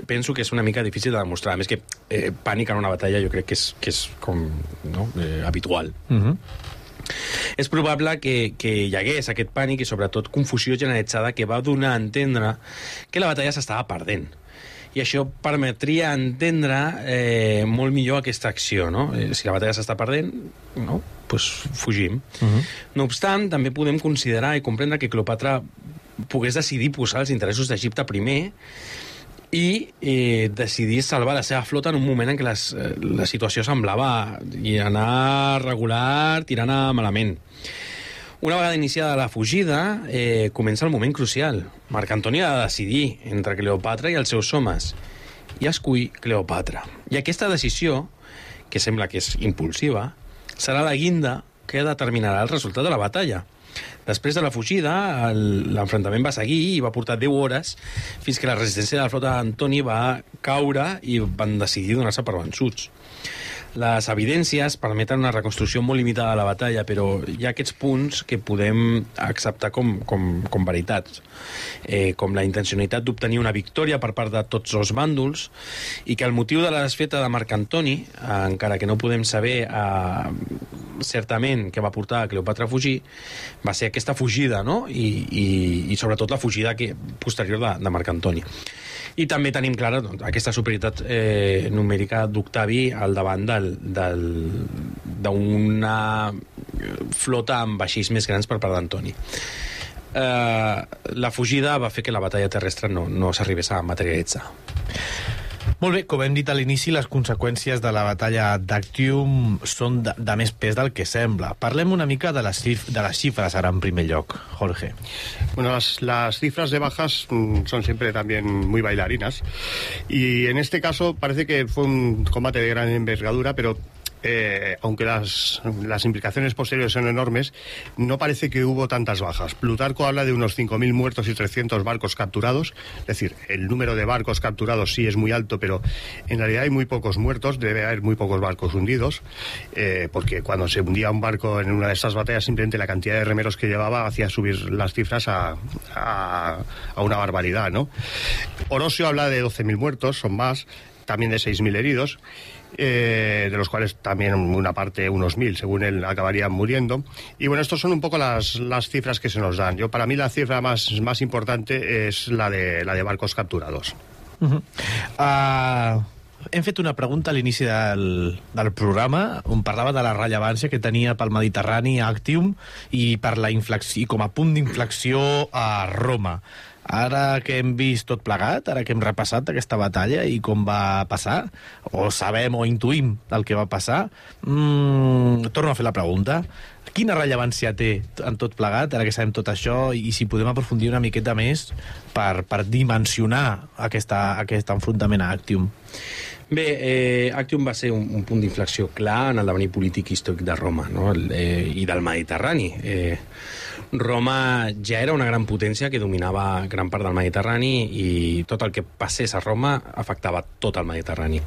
penso que és una mica difícil de demostrar. A més que eh, pànic en una batalla jo crec que és, que és com no? eh, habitual. Uh -huh. És probable que, que hi hagués aquest pànic i sobretot confusió generalitzada que va donar a entendre que la batalla s'estava perdent i això permetria entendre eh, molt millor aquesta acció, no? Eh, si la batalla s'està perdent, no? pues fugim. Uh -huh. No obstant, també podem considerar i comprendre que Cleopatra pogués decidir posar els interessos d'Egipte primer i eh, decidir salvar la seva flota en un moment en què les, eh, la situació semblava i anar regular, tirant a malament. Una vegada iniciada la fugida, eh, comença el moment crucial. Marc Antoni ha de decidir entre Cleopatra i els seus homes. I escull Cleopatra. I aquesta decisió, que sembla que és impulsiva, serà la guinda que determinarà el resultat de la batalla. Després de la fugida, l'enfrontament va seguir i va portar 10 hores fins que la resistència de la flota d'Antoni va caure i van decidir donar-se per vençuts. Les evidències permeten una reconstrucció molt limitada de la batalla, però hi ha aquests punts que podem acceptar com, com, com veritats, eh, com la intencionalitat d'obtenir una victòria per part de tots els bàndols i que el motiu de la desfeta de Marc Antoni, eh, encara que no podem saber eh, certament què va portar a Cleopatra a fugir, va ser aquesta fugida, no? I, i, i sobretot la fugida que, posterior de, de Marc Antoni. I també tenim clara doncs, aquesta superioritat eh, numèrica d'Octavi al davant d'una flota amb vaixells més grans per part d'Antoni. Eh, la fugida va fer que la batalla terrestre no, no s'arribés a materialitzar. Molt bé, com hem dit a l'inici, les conseqüències de la batalla d'Actium són de, de més pes del que sembla. Parlem una mica de les, xif de les xifres ara en primer lloc, Jorge. Bueno, las, las cifras de bajas mm, son siempre también muy bailarinas. Y en este caso parece que fue un combate de gran envergadura, pero eh, aunque las, implicaciones posteriores son enormes, no parece que hubo tantas bajas. Plutarco habla de unos 5.000 muertos y 300 barcos capturados. Es decir, el número de barcos capturados sí es muy alto, pero en realidad hay muy pocos muertos, debe haber muy pocos barcos hundidos, eh, porque cuando se hundía un barco en una de estas batallas, simplemente la cantidad de remeros que llevaba hacía subir las cifras a, a, a una barbaridad, ¿no? Orosio habla de 12.000 muertos, son más. también de 6.000 heridos, eh, de los cuales también una parte, unos 1.000, según él, acabarían muriendo. Y bueno, estas son un poco las, las cifras que se nos dan. Yo, para mí, la cifra más, más importante es la de, la de barcos capturados. Uh -huh. uh, hem fet una pregunta a l'inici del, del programa on parlava de la rellevància que tenia pel Mediterrani Actium i per la inflexió, i com a punt d'inflexió a Roma. Ara que hem vist tot plegat, ara que hem repassat aquesta batalla i com va passar, o sabem o intuïm el que va passar, mmm, torno a fer la pregunta. Quina rellevància té en tot plegat, ara que sabem tot això, i si podem aprofundir una miqueta més per, per dimensionar aquesta, aquest enfrontament a Actium? Bé, eh, Actium va ser un, un punt d'inflexió clar en el devenir polític històric de Roma no? El, eh, i del Mediterrani. Eh, Roma ja era una gran potència que dominava gran part del Mediterrani i tot el que passés a Roma afectava tot el Mediterrani.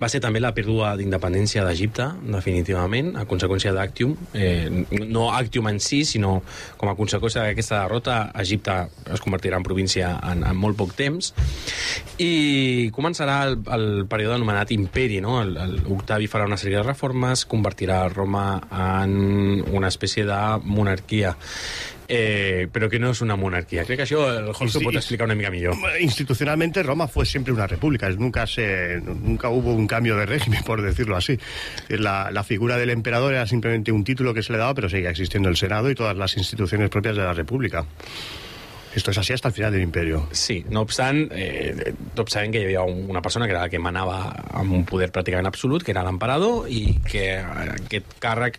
Va ser també la pèrdua d'independència d'Egipte, definitivament, a conseqüència d'Actium. Eh, no Actium en si, sinó com a conseqüència d'aquesta derrota, Egipte es convertirà en província en, en molt poc temps i començarà el, el període anomenat imperi, no? El, el Octavi farà una sèrie de reformes, convertirà Roma en una espècie de monarquia eh, pero que no es una monarquía. Creo que això el Jorge Sí. pot explicar una mica millor. Institucionalmente Roma fue siempre una república, nunca, se, nunca hubo un cambio de régimen, <laughs> por decirlo así. La, la figura del emperador era simplemente un título que se le daba, pero seguía existiendo el Senado y todas las instituciones propias de la república. Esto es así hasta el final del imperio. Sí, no obstant, eh, tots sabem que hi havia un- una persona que era la que manava amb un poder pràcticament absolut, que era l'emperador, i que eh, aquest càrrec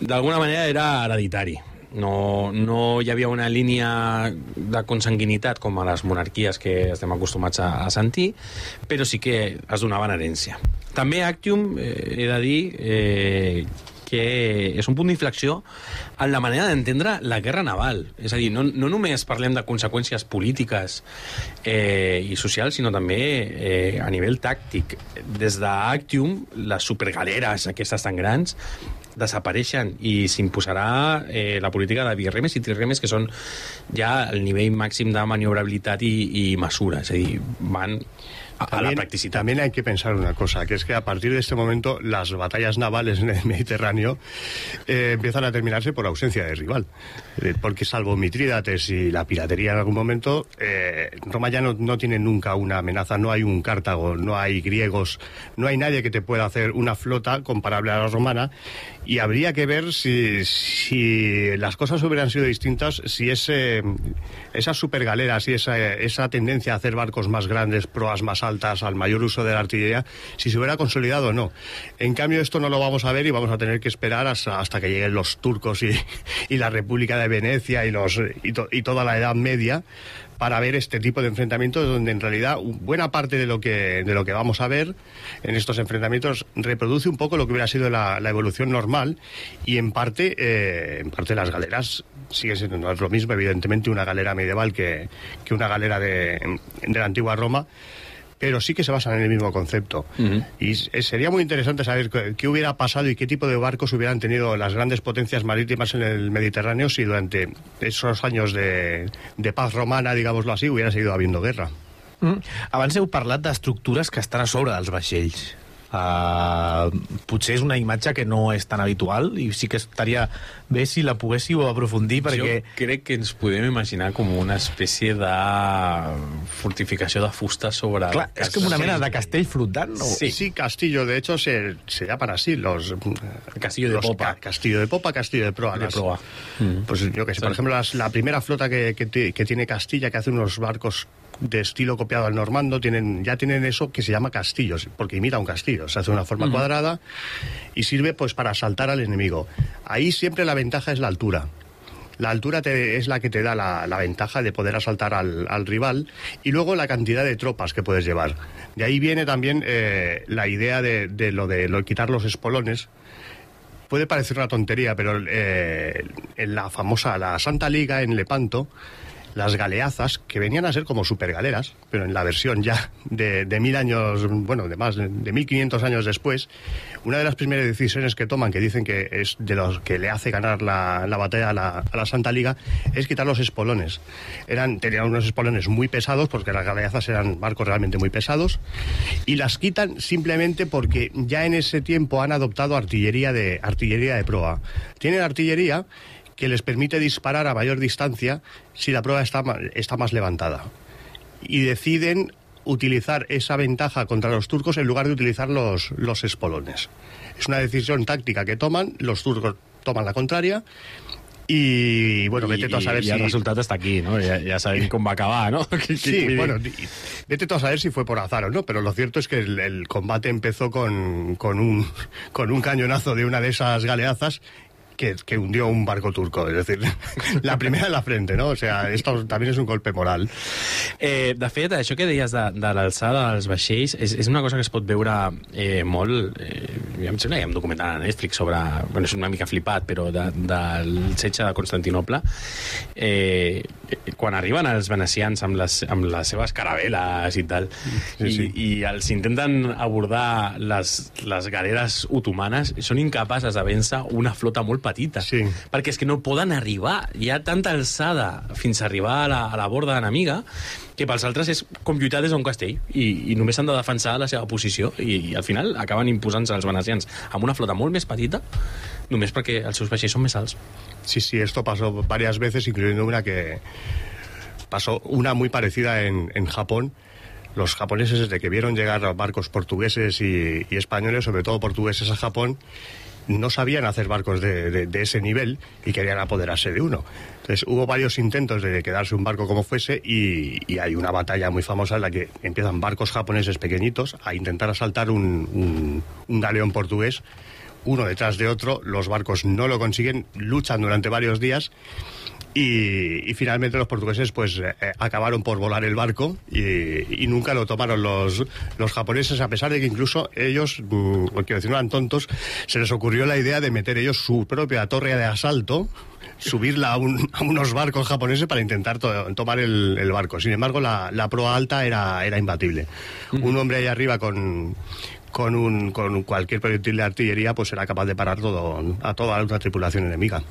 d'alguna manera era hereditari. No, no hi havia una línia de consanguinitat com a les monarquies que estem acostumats a, a sentir, però sí que es donava en herència. També Actium, eh, he de dir, eh, que és un punt d'inflexió en la manera d'entendre la guerra naval. És a dir, no, no només parlem de conseqüències polítiques eh, i socials, sinó també eh, a nivell tàctic. Des d'Actium, les supergaleres, aquestes tan grans, desapareixen i s'imposarà eh, la política de birremes i triremes que són ja el nivell màxim de maniobrabilitat i, i mesura, és a dir, van a, a la practicidad. También hay que pensar una cosa, que es que a partir de este momento las batallas navales en el Mediterráneo eh, empiezan a terminarse por ausencia de rival. Eh, porque salvo Mitrídates y la piratería en algún momento, eh, Roma ya no, no tiene nunca una amenaza, no hay un Cartago, no hay griegos, no hay nadie que te pueda hacer una flota comparable a la romana y habría que ver si, si las cosas hubieran sido distintas, si ese, esas supergaleras y esa, esa tendencia a hacer barcos más grandes, proas más altas, al mayor uso de la artillería, si se hubiera consolidado o no. En cambio, esto no lo vamos a ver y vamos a tener que esperar hasta, hasta que lleguen los turcos y, <laughs> y la República de Venecia y, los, y, to- y toda la Edad Media para ver este tipo de enfrentamientos donde en realidad buena parte de lo que de lo que vamos a ver en estos enfrentamientos reproduce un poco lo que hubiera sido la, evolución normal y en parte eh, en parte las galeras sigue siendo lo mismo evidentemente una galera medieval que, que una galera de, de la antigua Roma pero sí que se basan en el mismo concepto. Y s- sería muy interesante saber qué, qué hubiera pasado y qué tipo de barcos hubieran tenido las grandes potencias marítimas en el Mediterráneo si durante esos años de, de paz romana, digámoslo así, hubiera seguido habiendo guerra. Mm. Abans heu parlat d'estructures que estan a sobre dels vaixells. Uh, potser és una imatge que no és tan habitual i sí que estaria bé si la poguéssiu aprofundir perquè... Jo crec que ens podem imaginar com una espècie de fortificació de fusta sobre... Clar, és com una mena de castell flotant, no? Sí, castillo, de hecho se, se llaman así los... Castillo de los popa. ca- castillo de popa, castillo de proa. De las- proa. Pues yo que sé, por ejemplo, las- la primera flota que, que que tiene Castilla, que hace unos barcos de estilo copiado al normando, tienen, ya tienen eso que se llama castillos, porque imita un castillo, se hace de una forma cuadrada y sirve pues para asaltar al enemigo. Ahí siempre la ventaja es la altura. La altura te- es la que te da la, la ventaja de poder asaltar al, al rival y luego la cantidad de tropas que puedes llevar. De ahí viene también eh, la idea de, de lo de lo, quitar los espolones. Puede parecer una tontería, pero eh, en la famosa, la Santa Liga en Lepanto, las galeazas, que venían a ser como supergaleras, pero en la versión ya de, mil años, bueno, de más de, de 1500 años después, una de las primeras decisiones que toman, que dicen que es de los que le hace ganar la, la batalla a la, a la Santa Liga, es quitar los espolones. Eran, tenían unos espolones muy pesados, porque las galeazas eran barcos realmente muy pesados, y las quitan simplemente porque ya en ese tiempo han adoptado artillería de, artillería de proa. Tienen artillería que les permite disparar a mayor distancia si la prueba está, está más levantada. Y deciden utilizar esa ventaja contra los turcos en lugar de utilizar los, los espolones. Es una decisión táctica que toman, los turcos toman la contraria y bueno, vete tú a saber I, si... El resultat està aquí, no? Ja, ja sabem com va acabar, no? <laughs> Sí, bueno, vete tú a saber si fue por azar o no, pero lo cierto es que el, el combate empezó con, con, un, <laughs> con un cañonazo de una de esas galeazas que, que hundió un barco turco, es decir, <laughs> la primera en la frente, ¿no? O sea, esto también es un golpe moral. Eh, de fet, això que deies de, de l'alçada dels vaixells és, és una cosa que es pot veure eh, molt... Eh, em sembla que hi ha un documental a Netflix sobre... Bueno, és una mica flipat, però de, del setge de Constantinople. Eh, quan arriben els venecians amb les, amb les seves caravel·les i tal, Sí, i, sí. i els intenten abordar les, les galeres otomanes, són incapaces de vèncer una flota molt petita. Sí. Perquè és que no poden arribar. Hi ha tanta alçada fins a arribar a la, a la borda enemiga que pels altres és com lluitar des d'un castell i, i només han de defensar la seva posició i, i al final acaben imposant-se els venecians amb una flota molt més petita només perquè els seus vaixells són més alts. Sí, sí, esto pasó varias veces, incluyendo una que pasó una muy parecida en, en Japón. Los japoneses, desde que vieron llegar los barcos portugueses y, y españoles, sobre todo portugueses a Japón, no sabían hacer barcos de, ese nivel y querían apoderarse de uno. Entonces hubo varios intentos de quedarse un barco como fuese y, hay una batalla muy famosa en la que empiezan barcos japoneses pequeñitos a intentar asaltar un galeón portugués uno detrás de otro, los barcos no lo consiguen, luchan durante varios días y, y finalmente los portugueses pues eh, eh, acabaron por volar el barco y, y nunca lo tomaron los, los japoneses, a pesar de que incluso ellos, mm, quiero decir, no eran tontos, se les ocurrió la idea de meter ellos su propia torre de asalto subirla a, un- a unos barcos japoneses para intentar to- tomar el, el barco. Sin embargo, la, la proa alta era, era imbatible. Un hombre ahí arriba con, con, un, con cualquier proyectil de artillería pues era capaz de parar todo, a toda la otra tripulación enemiga.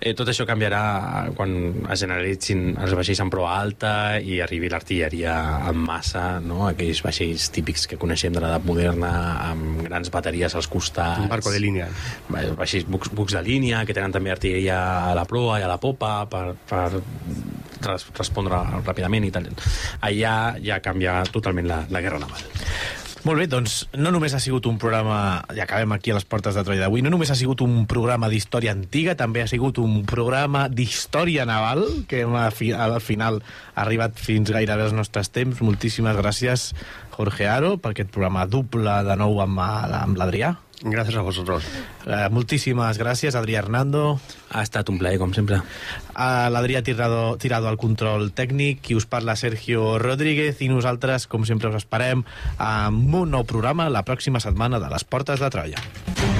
Eh, tot això canviarà quan es generalitzin els vaixells en proa alta i arribi l'artilleria en massa, no? aquells vaixells típics que coneixem de l'edat moderna, amb grans bateries als costats. Un barco de línea. Va- Vaixells bucs, bucs de línia, que tenen també artilleria a la proa i a la popa per, per res, respondre ràpidament i tal. Allà ja canvia totalment la, la guerra naval. Molt bé, doncs no només ha sigut un programa, ja acabem aquí a les portes de Troia d'avui, no només ha sigut un programa d'història antiga, també ha sigut un programa d'història naval, que al final ha arribat fins gairebé als nostres temps. Moltíssimes gràcies, Jorge Aro, per aquest programa doble de nou amb, amb l'Adrià. Gracias a vosotros. Eh, moltíssimes gràcies, Adrià Hernando. Ha estat un plaer, com sempre. A l'Adrià tirado, tirado al control tècnic, qui us parla Sergio Rodríguez, i nosaltres, com sempre, us esperem amb un nou programa la pròxima setmana de les Portes de Troia.